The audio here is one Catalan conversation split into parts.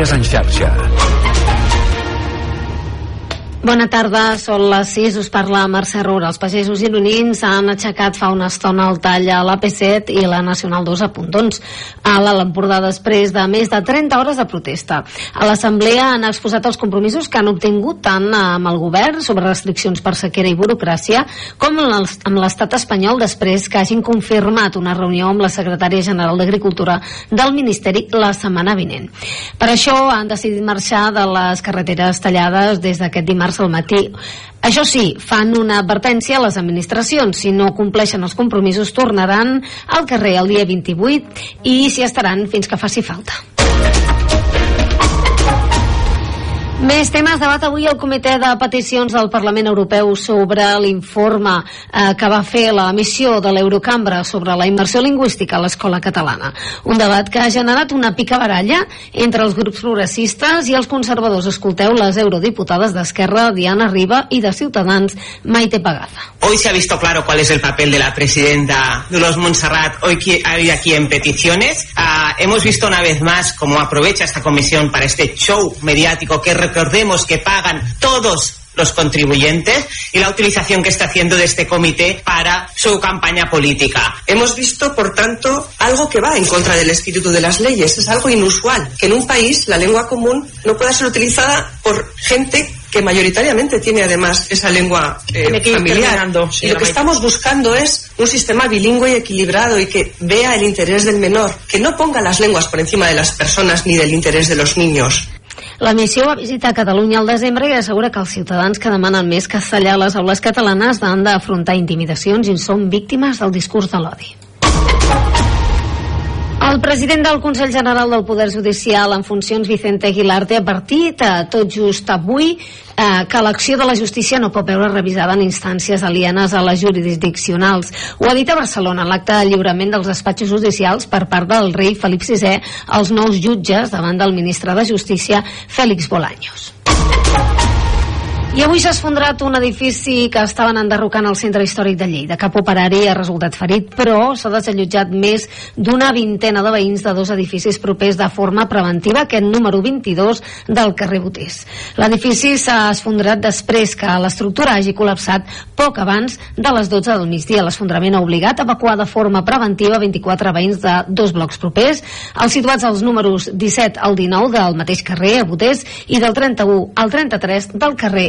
Notícies en xarxa. Bona tarda, són les 6, us parla Mercè Roura. Els pagesos gironins han aixecat fa una estona el tall a l'AP7 i la Nacional 2 a Pontons, a l'Alt Empordà després de més de 30 hores de protesta. A l'Assemblea han exposat els compromisos que han obtingut tant amb el govern sobre restriccions per sequera i burocràcia com amb l'estat espanyol després que hagin confirmat una reunió amb la secretària general d'Agricultura del Ministeri la setmana vinent. Per això han decidit marxar de les carreteres tallades des d'aquest dimarts dimarts al matí. Això sí, fan una advertència a les administracions. Si no compleixen els compromisos, tornaran al carrer el dia 28 i s'hi estaran fins que faci falta. Més temes. Debat avui el Comitè de Peticions del Parlament Europeu sobre l'informe eh, que va fer la missió de l'Eurocambra sobre la immersió lingüística a l'escola catalana. Un debat que ha generat una pica baralla entre els grups progressistes i els conservadors. Escolteu les eurodiputades d'Esquerra, Diana Riba, i de Ciutadans, Maite Pagaza. Hoy se ha visto claro cuál es el papel de la presidenta Dolores Montserrat hoy aquí en peticiones. Uh, hemos visto una vez más cómo aprovecha esta comisión para este show mediático que recordemos que pagan todos los contribuyentes y la utilización que está haciendo de este comité para su campaña política. Hemos visto, por tanto, algo que va en contra del espíritu de las leyes. Es algo inusual que en un país la lengua común no pueda ser utilizada por gente que mayoritariamente tiene además esa lengua eh, familiar. Y lo que estamos buscando es un sistema bilingüe y equilibrado y que vea el interés del menor, que no ponga las lenguas por encima de las personas ni del interés de los niños. La missió va visitar Catalunya al desembre i assegura que els ciutadans que demanen més castellà a les aules catalanes han d'afrontar intimidacions i són víctimes del discurs de l'odi. El president del Consell General del Poder Judicial en funcions, Vicente Aguilar, té advertit eh, tot just avui eh, que l'acció de la justícia no pot veure revisada en instàncies alienes a les jurisdiccionals. Ho ha dit a Barcelona en l'acte de lliurament dels despatxos judicials per part del rei Felip VI als nous jutges davant del ministre de Justícia, Félix Bolaños. I avui s'ha esfondrat un edifici que estaven enderrocant al centre històric de Lleida. Cap operari ha resultat ferit, però s'ha desallotjat més d'una vintena de veïns de dos edificis propers de forma preventiva, aquest número 22 del carrer Botés. L'edifici s'ha esfondrat després que l'estructura hagi col·lapsat poc abans de les 12 del migdia. L'esfondrament ha obligat a evacuar de forma preventiva 24 veïns de dos blocs propers, els situats als números 17 al 19 del mateix carrer, a Botés, i del 31 al 33 del carrer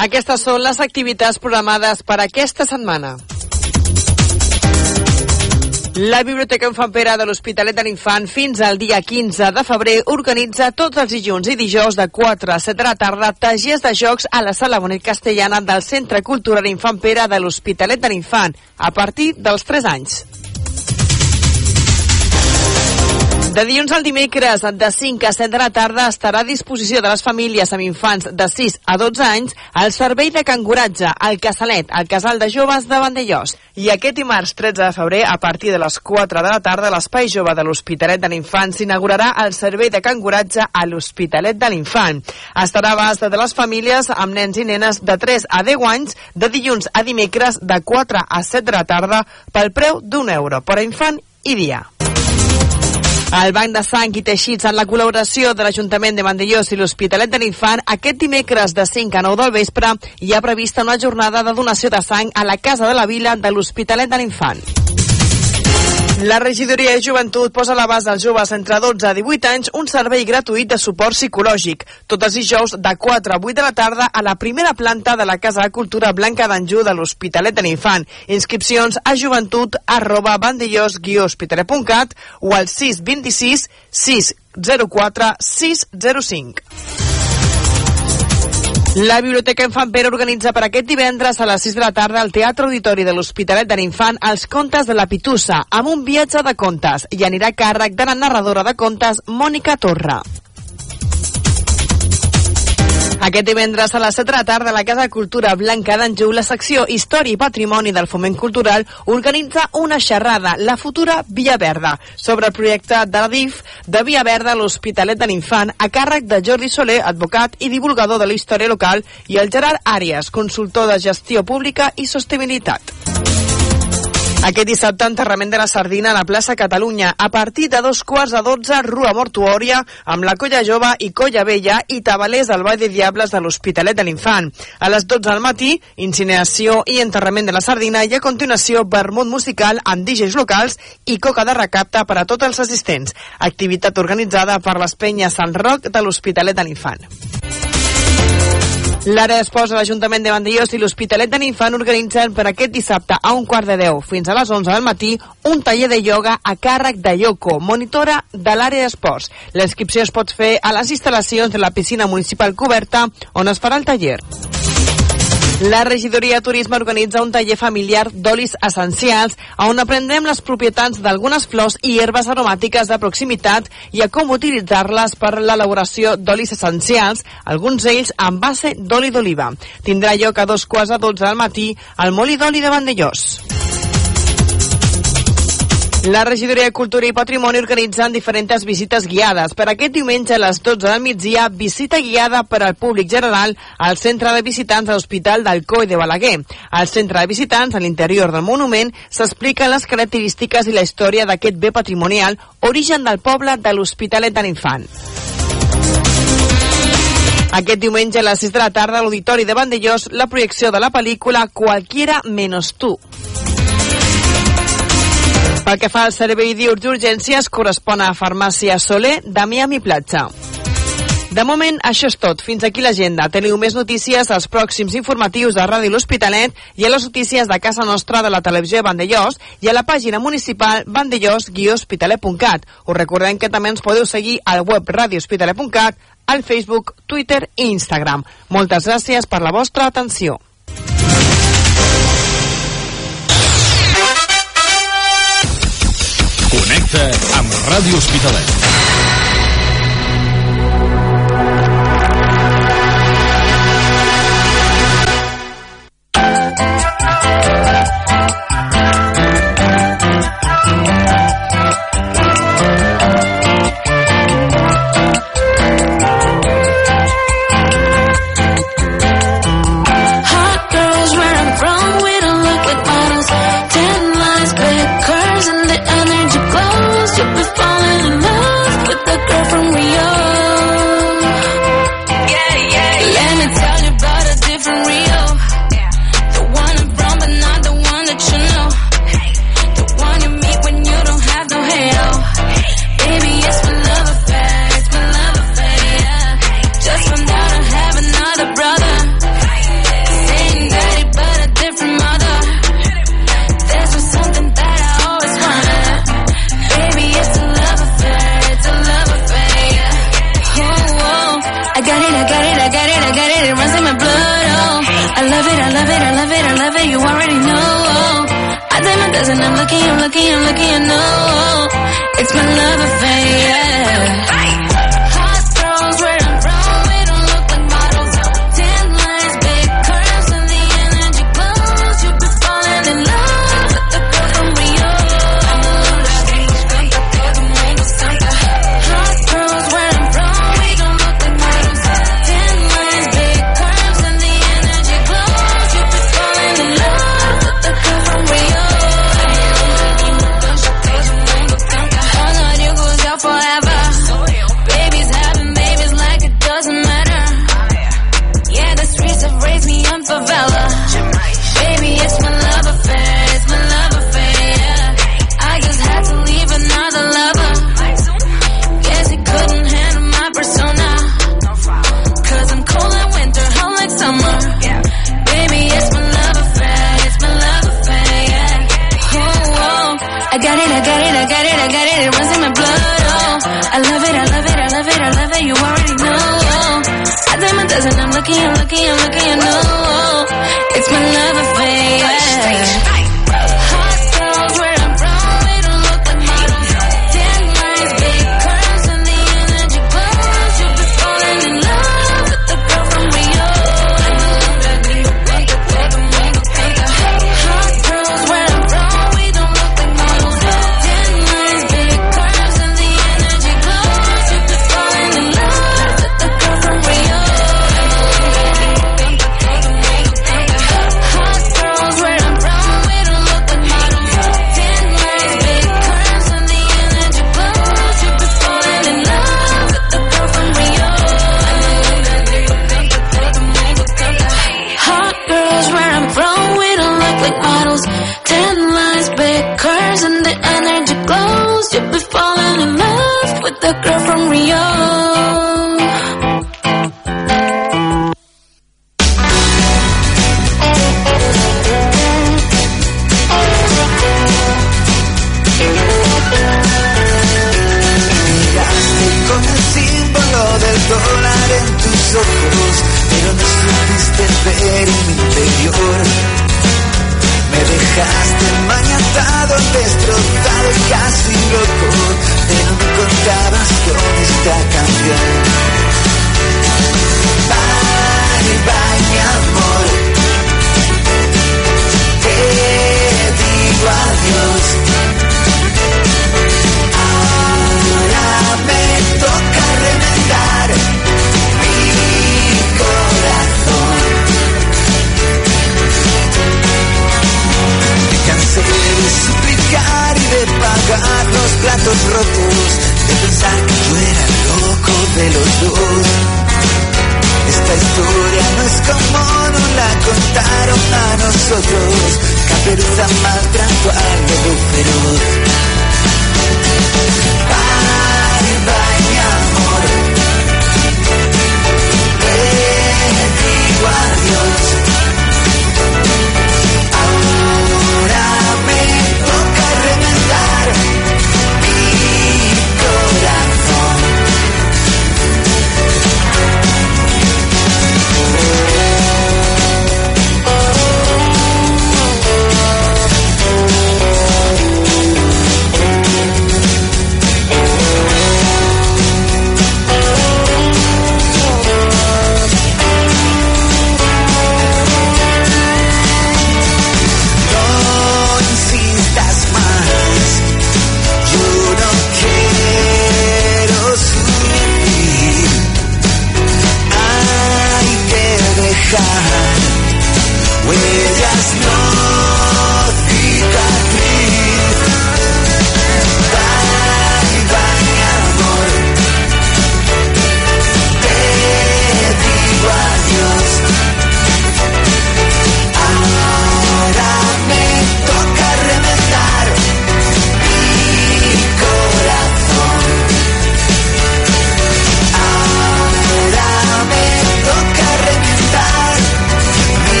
Aquestes són les activitats programades per aquesta setmana. La Biblioteca Infant Pere de l'Hospitalet de l'Infant fins al dia 15 de febrer organitza tots els dilluns i dijous de 4 a 7 de la tarda tallers de jocs a la Sala Bonet Castellana del Centre Cultural Infant Pere de l'Hospitalet de l'Infant a partir dels 3 anys. De dilluns al dimecres, de 5 a 7 de la tarda, estarà a disposició de les famílies amb infants de 6 a 12 anys el servei de canguratge al Casalet, al Casal de Joves de Vandellós. I aquest dimarts 13 de febrer, a partir de les 4 de la tarda, l'Espai Jove de l'Hospitalet de l'Infant s'inaugurarà el servei de canguratge a l'Hospitalet de l'Infant. Estarà a abast de les famílies amb nens i nenes de 3 a 10 anys, de dilluns a dimecres, de 4 a 7 de la tarda, pel preu d'un euro per infant i dia. El Banc de Sang i Teixits, en la col·laboració de l'Ajuntament de Vandellós i l'Hospitalet de l'Infant, aquest dimecres de 5 a 9 del vespre hi ha prevista una jornada de donació de sang a la Casa de la Vila de l'Hospitalet de l'Infant. La regidoria de joventut posa a l'abast als joves entre 12 a 18 anys un servei gratuït de suport psicològic. Tots els dijous de 4 a 8 de la tarda a la primera planta de la Casa de Cultura Blanca d'Anjou de l'Hospitalet de l'Infant. Inscripcions a joventut arroba bandellós-hospitalet.cat o al 626 604 605. La Biblioteca Infant Pere organitza per aquest divendres a les 6 de la tarda al Teatre Auditori de l'Hospitalet de l'Infant els contes de la Pitussa, amb un viatge de contes, i anirà a càrrec de la narradora de contes, Mònica Torra. Aquest divendres a les 7 de la tarda la Casa de Cultura Blanca d'Anjou, la secció Història i Patrimoni del Foment Cultural organitza una xerrada, la futura Via Verda, sobre el projecte de la DIF de Via Verda a l'Hospitalet de l'Infant, a càrrec de Jordi Soler, advocat i divulgador de la història local, i el Gerard Àrias, consultor de gestió pública i sostenibilitat. Aquest dissabte, enterrament de la sardina a la plaça Catalunya, a partir de dos quarts de dotze, Rua Mortuòria, amb la Colla Jove i Colla Vella i Tabalers al Ball de Diables de l'Hospitalet de l'Infant. A les 12 del matí, incineració i enterrament de la sardina i a continuació vermut musical amb DJs locals i coca de recapte per a tots els assistents. Activitat organitzada per les penyes Sant Roc de l'Hospitalet de l'Infant. L'àrea d'esports de l'Ajuntament de Vandellós i l'Hospitalet de l'Infant organitzen per aquest dissabte a un quart de deu fins a les 11 del matí un taller de ioga a càrrec de Yoko, monitora de l'àrea d'esports. La inscripció es pot fer a les instal·lacions de la piscina municipal coberta on es farà el taller. La regidoria de turisme organitza un taller familiar d'olis essencials on aprendrem les propietats d'algunes flors i herbes aromàtiques de proximitat i a com utilitzar-les per l'elaboració d'olis essencials, alguns d'ells amb base d'oli d'oliva. Tindrà lloc a dos quarts a dotze del matí al Molí d'Oli de Vandellós. La regidoria de Cultura i Patrimoni organitzen diferents visites guiades. Per aquest diumenge a les 12 del migdia, visita guiada per al públic general al centre de visitants de l'Hospital del Coi de Balaguer. Al centre de visitants, a l'interior del monument, s'expliquen les característiques i la història d'aquest bé patrimonial, origen del poble de l'Hospitalet de l'Infant. Aquest diumenge a les 6 de la tarda a l'Auditori de Vandellós la projecció de la pel·lícula Cualquiera menos tú. Pel que fa al servei diurs d'urgències, correspon a Farmàcia Soler de Miami Platja. De moment, això és tot. Fins aquí l'agenda. Teniu més notícies als pròxims informatius de Ràdio L'Hospitalet i a les notícies de casa nostra de la televisió de Vandellós i a la pàgina municipal vandellós-hospitalet.cat. Us recordem que també ens podeu seguir al web radiohospitalet.cat, al Facebook, Twitter i Instagram. Moltes gràcies per la vostra atenció. Connecta amb Ràdio Hospitalet. Dozen. I'm lucky, I'm lucky, I'm lucky. I know it's my love affair. Yeah. carry.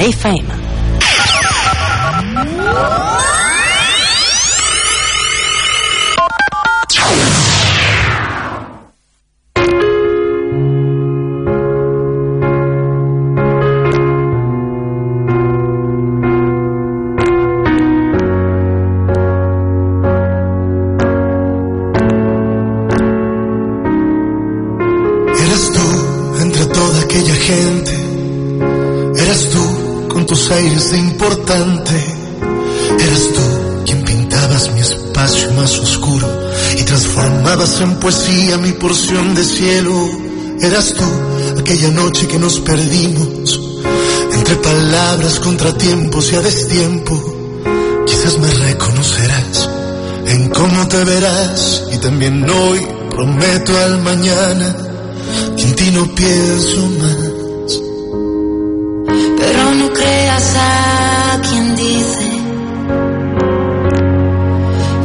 FM. si a destiempo quizás me reconocerás en cómo te verás y también hoy prometo al mañana que en ti no pienso más. Pero no creas a quien dice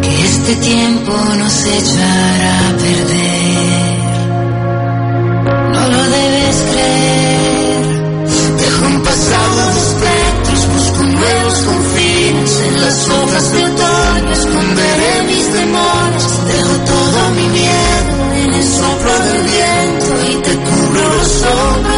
que este tiempo nos echará a perder. No lo debes creer. Recorreré los confines, en las hojas de otoño esconderé mis demonios. Dejo todo mi miedo en el soplo del viento y te cubro los hombros.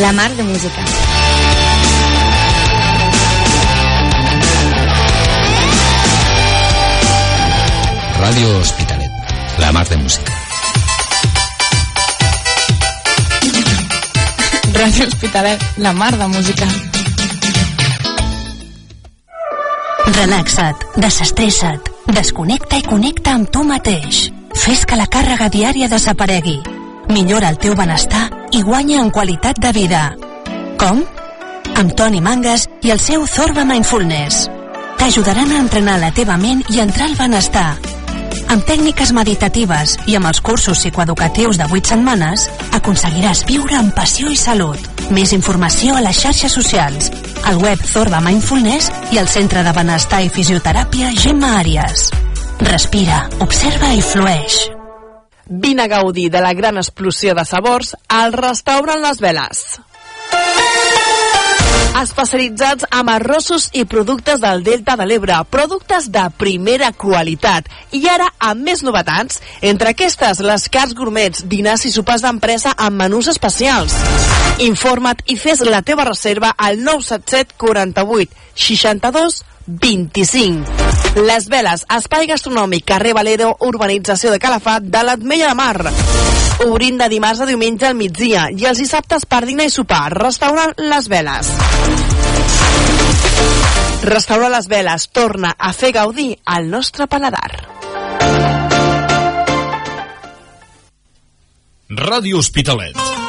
La mar de música. Ràdio Hospitalet, la mar de música. Ràdio Hospitalet, la mar de música. Relaxa't, desestressa't, desconnecta i connecta amb tu mateix. Fes que la càrrega diària desaparegui. Millora el teu benestar i guanya en qualitat de vida. Com? Amb Toni Mangas i el seu Zorba Mindfulness. T'ajudaran a entrenar la teva ment i entrar al benestar. Amb tècniques meditatives i amb els cursos psicoeducatius de 8 setmanes, aconseguiràs viure amb passió i salut. Més informació a les xarxes socials, al web Zorba Mindfulness i al Centre de Benestar i Fisioteràpia Gemma Àries. Respira, observa i flueix. Vine a gaudir de la gran explosió de sabors al restaurant Les Veles. Especialitzats amb arrossos i productes del Delta de l'Ebre, productes de primera qualitat. I ara, amb més novetats, entre aquestes, les cars gourmets, dinars i sopars d'empresa amb menús especials. Informa't i fes la teva reserva al 977 48 62 25. Les Veles, espai gastronòmic, carrer Valero, urbanització de Calafat, de l'Atmella de Mar. Obrint de dimarts a diumenge al migdia i els dissabtes per dinar i sopar. Restaurant Les Veles. Restaurant Les Veles torna a fer gaudir al nostre paladar. Ràdio Hospitalet.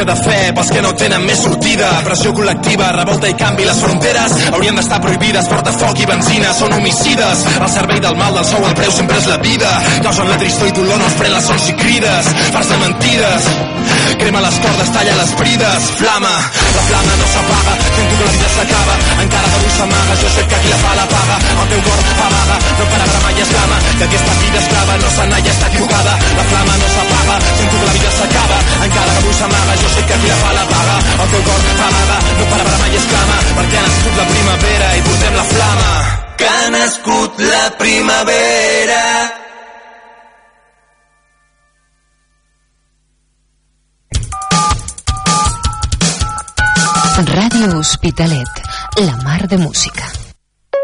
Perquè és pels que no tenen més sortida. Pressió col·lectiva, revolta i canvi. Les fronteres haurien d'estar prohibides. Porta foc i benzina, són homicides. Al servei del mal del sou el preu sempre és la vida. Causen la tristor i dolor, no els pren les sons i crides. Fars de mentides. Crema les cordes, talla les brides. Flama, la flama no s'apaga. Sento que la vida s'acaba. Encara l'ús s'amaga. Jo sé que qui la fa la paga. El teu cor amaga. No para mai es clama. Que aquesta vida esclava no s'anà i està equivocada. La flama no s'apaga. Sento que la vida s'acaba. Encara l'ús s'amaga. Jo sé que qui la fa la paga. El teu cor amaga. No para mai es clama. Perquè ha nascut la primavera i portem la flama. Que ha nascut la primavera. Ràdio Hospitalet, la mar de música.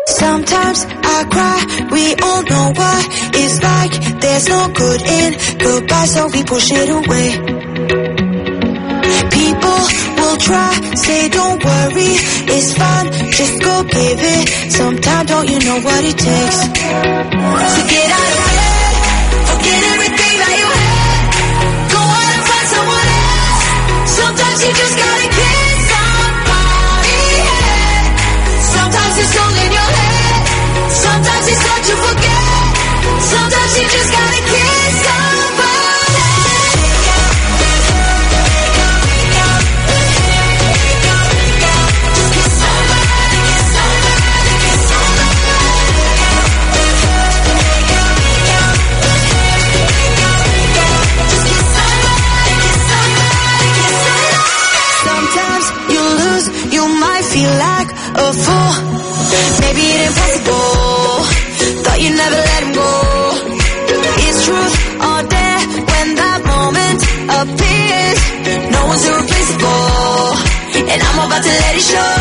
Sometimes I cry, we all know why It's like there's no good in goodbye So we push it away try, say don't worry It's fine, just go give it. Sometimes don't you know what it takes? To get out of bed Forget everything that you had. Go out and find someone else. Sometimes you just gotta kiss somebody yeah. Sometimes it's all in your head. Sometimes it's hard to forget. Sometimes you just gotta you never let him go. It's truth or dare when that moment appears. No one's irreplaceable. And I'm about to let it show.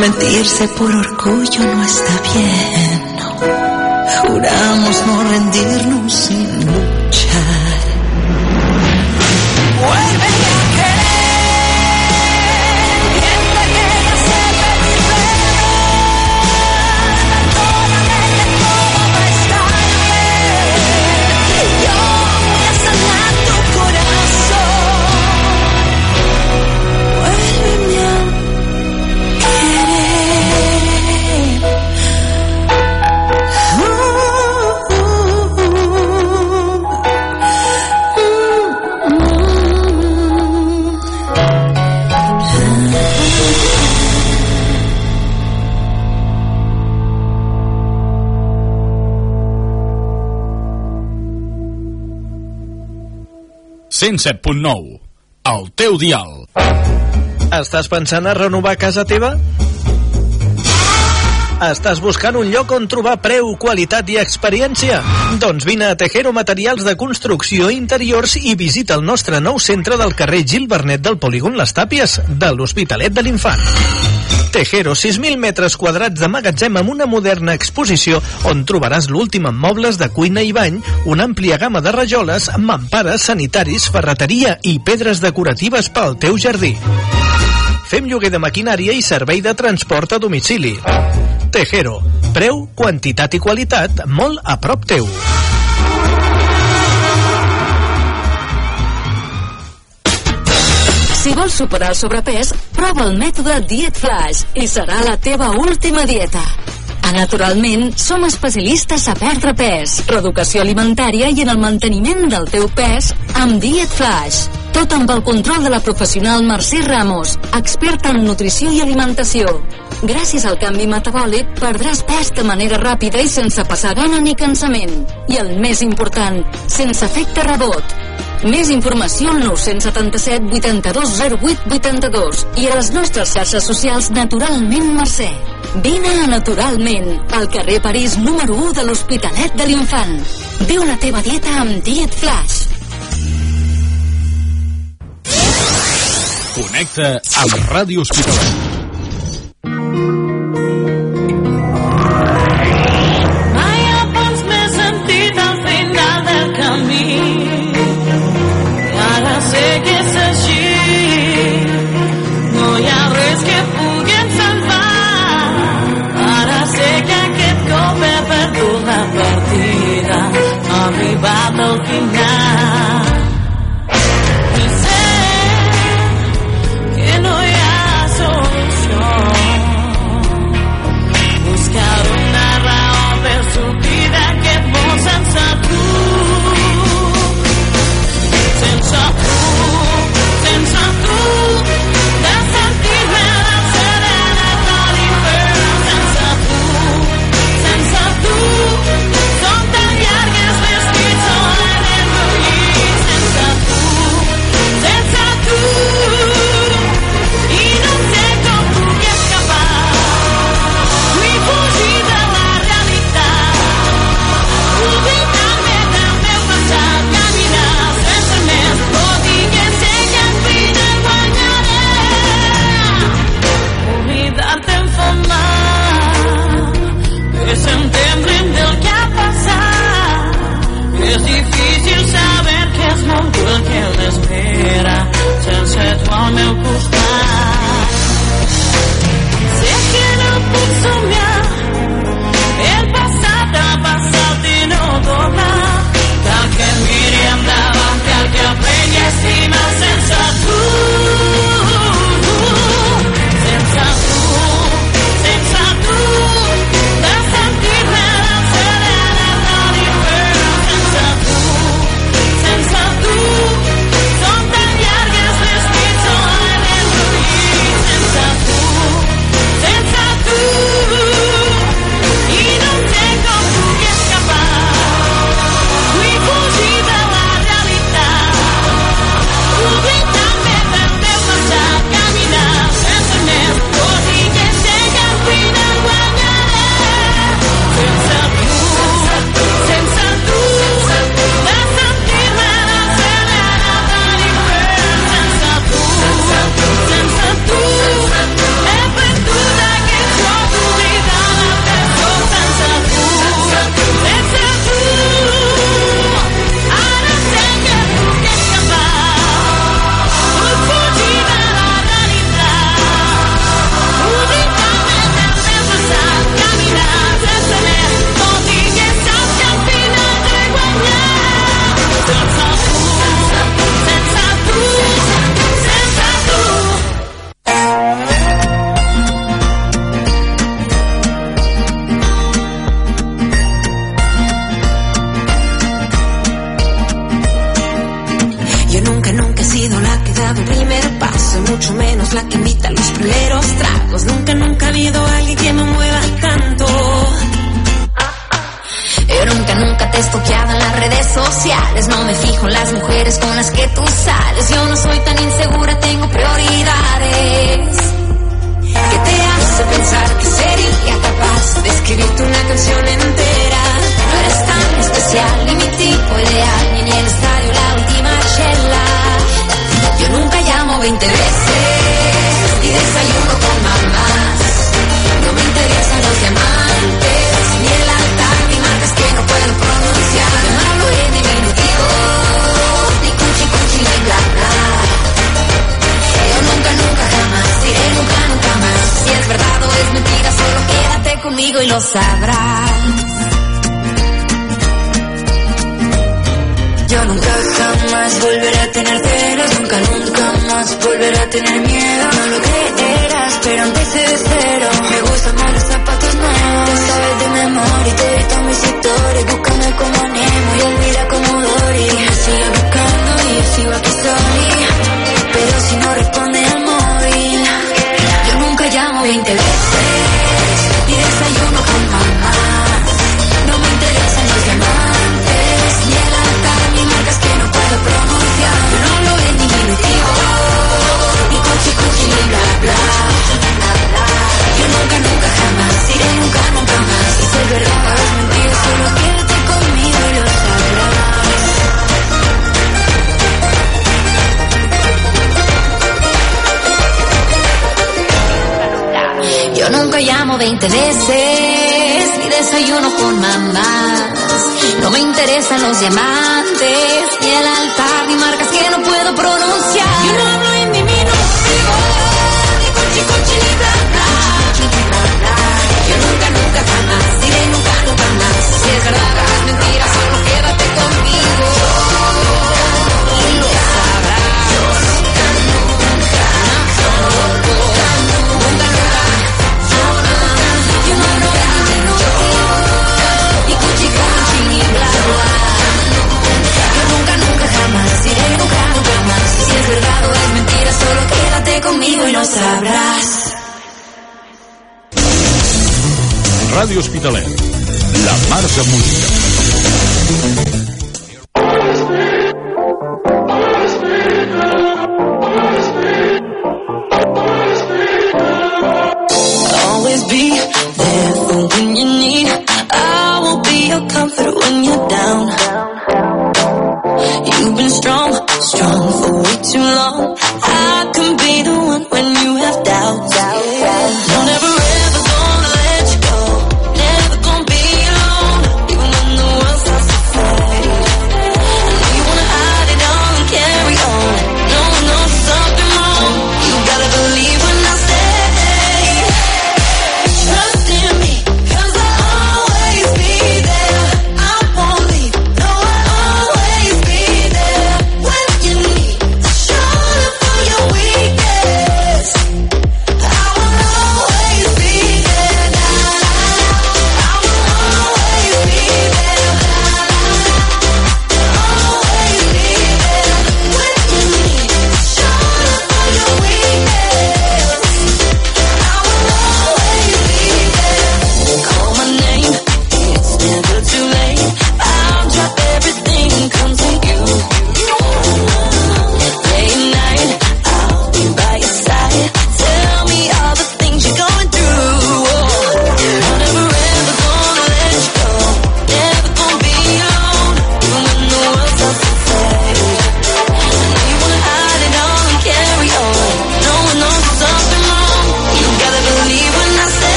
Mentirse por orgullo no está bien. Juramos no rendirnos .9 El teu dial. Estàs pensant a renovar casa teva? Estàs buscant un lloc on trobar preu, qualitat i experiència? Doncs vine a Tejero Materials de Construcció Interiors i visita el nostre nou centre del carrer Gil Bernet del Polígon Les Tàpies, de l'Hospitalet de l'Infant. Tejero, 6.000 metres quadrats de magatzem amb una moderna exposició on trobaràs l'últim en mobles de cuina i bany, una àmplia gamma de rajoles, mampares, sanitaris, ferreteria i pedres decoratives pel teu jardí. Fem lloguer de maquinària i servei de transport a domicili. Tejero, preu, quantitat i qualitat molt a prop teu. Si vols superar el sobrepès, prova el mètode Diet Flash i serà la teva última dieta. A Naturalment, som especialistes a perdre pes, reeducació alimentària i en el manteniment del teu pes amb Diet Flash. Tot amb el control de la professional Mercè Ramos, experta en nutrició i alimentació. Gràcies al canvi metabòlic, perdràs pes de manera ràpida i sense passar gana ni cansament. I el més important, sense efecte rebot. Més informació al 977 82 08 82 i a les nostres xarxes socials Naturalment Mercè. Vine a Naturalment, al carrer París número 1 de l'Hospitalet de l'Infant. Viu la teva dieta amb Diet Flash. Connecta amb Ràdio Hospitalet. Yo nunca, nunca he sido la que da el primer paso, y mucho menos la que invita a los primeros tragos. Nunca, nunca ha habido alguien que me mueva tanto. Yo nunca, nunca te he estoqueado en las redes sociales. No me fijo en las mujeres con las que tú sales. Yo no soy tan insegura, tengo prioridades. ¿Qué te hace pensar que sería capaz de escribirte una canción entera? No eres tan especial, ni mi tipo ideal, ni en el estadio la Yo nunca llamo 20 veces y desayuno con mamás. No me interesan los diamantes, ni el altar, ni marcas que no puedo pronunciar. No hablo en diminutivo, ni cuchi cuchi, ni bla. Yo nunca, nunca jamás diré nunca, nunca más. Si es verdad o es mentira, solo quédate conmigo y lo sabrás. Yo nunca jamás volveré a tener celos, nunca, nunca más volveré a tener miedo. No lo creerás, pero empecé de cero. Me gustan más los zapatos nuevos. Sabes de memoria y te edito mis historias. Búscame como Nemo y olvida llamo 20 veces y desayuno con mamás. No me interesan los diamantes, ni el altar, ni marcas que no puedo pronunciar. Yo no hablo en diminutivo, ni cuchi cuchi, ni bla bla. Yo nunca, nunca jamás. es verdad o es solo quédate conmigo. Y lo sabrás. Nunca, nunca, nunca, nunca, nunca. You are no DJ Rubio, y Gucci, Gucci, y bla, bla. Yo nunca, nunca, jamás iré nunca, nunca más. Si es verdad o es mentira, solo quédate conmigo y lo sabrás. Ràdio Hospitalet La Marca Música. Always be there.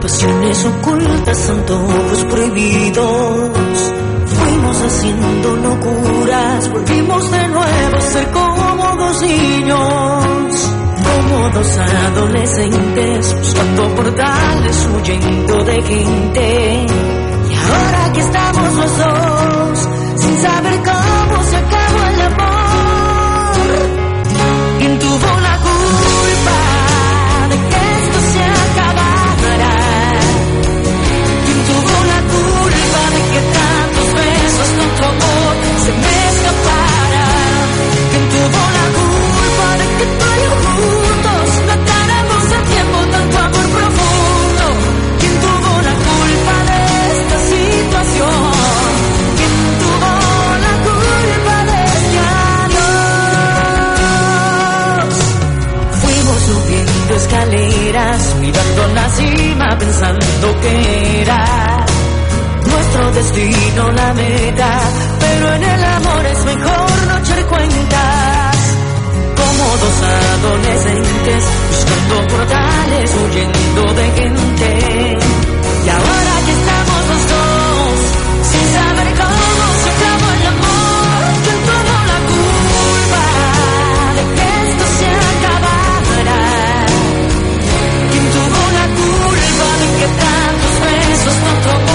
Pasiones ocultas, antojos prohibidos. Fuimos haciendo locuras, volvimos de nuevo a ser como dos niños. Como dos adolescentes, buscando portales, huyendo de gente. Y ahora que estamos los dos, sin saber cómo se me escapara? ¿Quién tuvo la culpa de que tú juntos no tardamos a tiempo tanto amor profundo? ¿Quién tuvo la culpa de esta situación? ¿Quién tuvo la culpa de este adiós? Fuimos subiendo escaleras, mirando la cima, pensando que era nuestro destino la meta. Pero en el amor es mejor no echar cuentas. Como dos adolescentes, buscando portales, huyendo de gente. Y ahora que estamos los dos, sin saber cómo se acabó el amor, ¿quién tuvo la culpa de que esto se acabara? ¿Quién tuvo la culpa de que tantos besos, tanto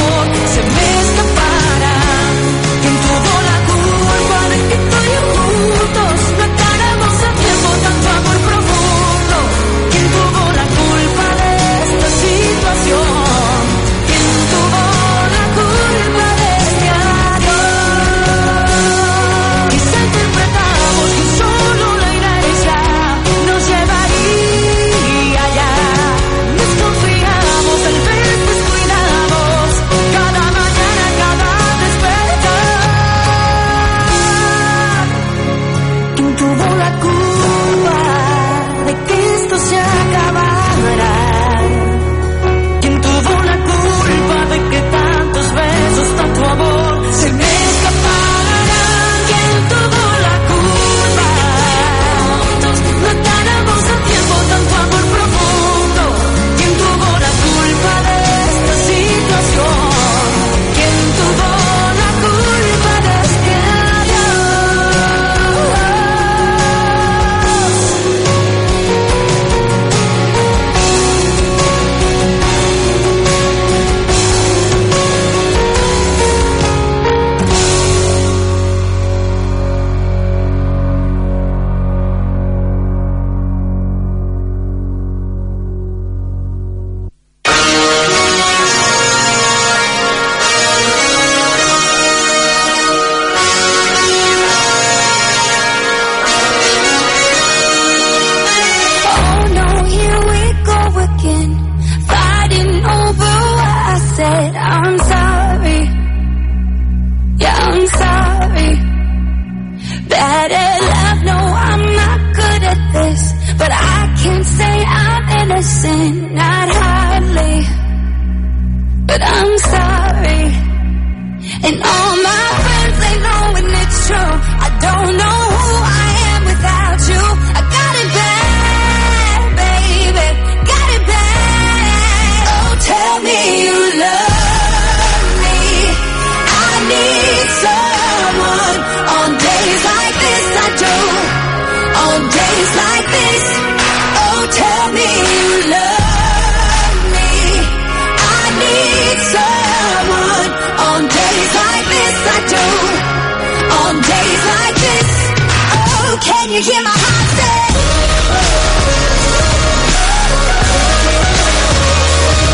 you hear my heart say?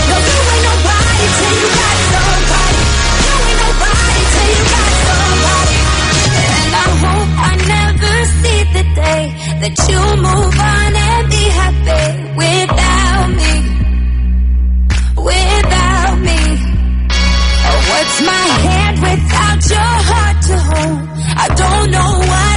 No, you ain't you got somebody. You ain't you got somebody. And I hope I never see the day that you move on and be happy without me. Without me. Oh, what's my hand without your heart to hold? I don't know what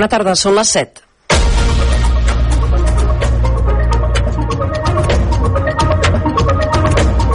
Bona tarda, són les 7.